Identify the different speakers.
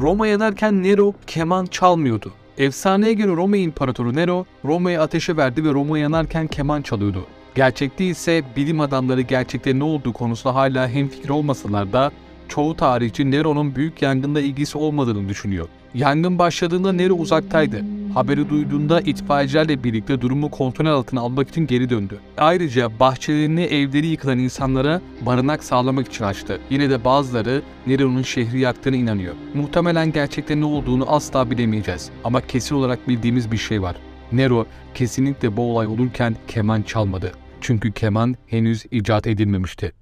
Speaker 1: Roma yanarken Nero keman çalmıyordu. Efsaneye göre Roma İmparatoru Nero, Roma'yı ateşe verdi ve Roma yanarken keman çalıyordu. Gerçekte ise bilim adamları gerçekte ne olduğu konusunda hala hemfikir olmasalar da çoğu tarihçi Nero'nun büyük yangında ilgisi olmadığını düşünüyor. Yangın başladığında Nero uzaktaydı. Haberi duyduğunda itfaiyecilerle birlikte durumu kontrol altına almak için geri döndü. Ayrıca bahçelerini, evleri yıkılan insanlara barınak sağlamak için açtı. Yine de bazıları Nero'nun şehri yaktığına inanıyor. Muhtemelen gerçekte ne olduğunu asla bilemeyeceğiz. Ama kesin olarak bildiğimiz bir şey var. Nero kesinlikle bu olay olurken keman çalmadı. Çünkü keman henüz icat edilmemişti.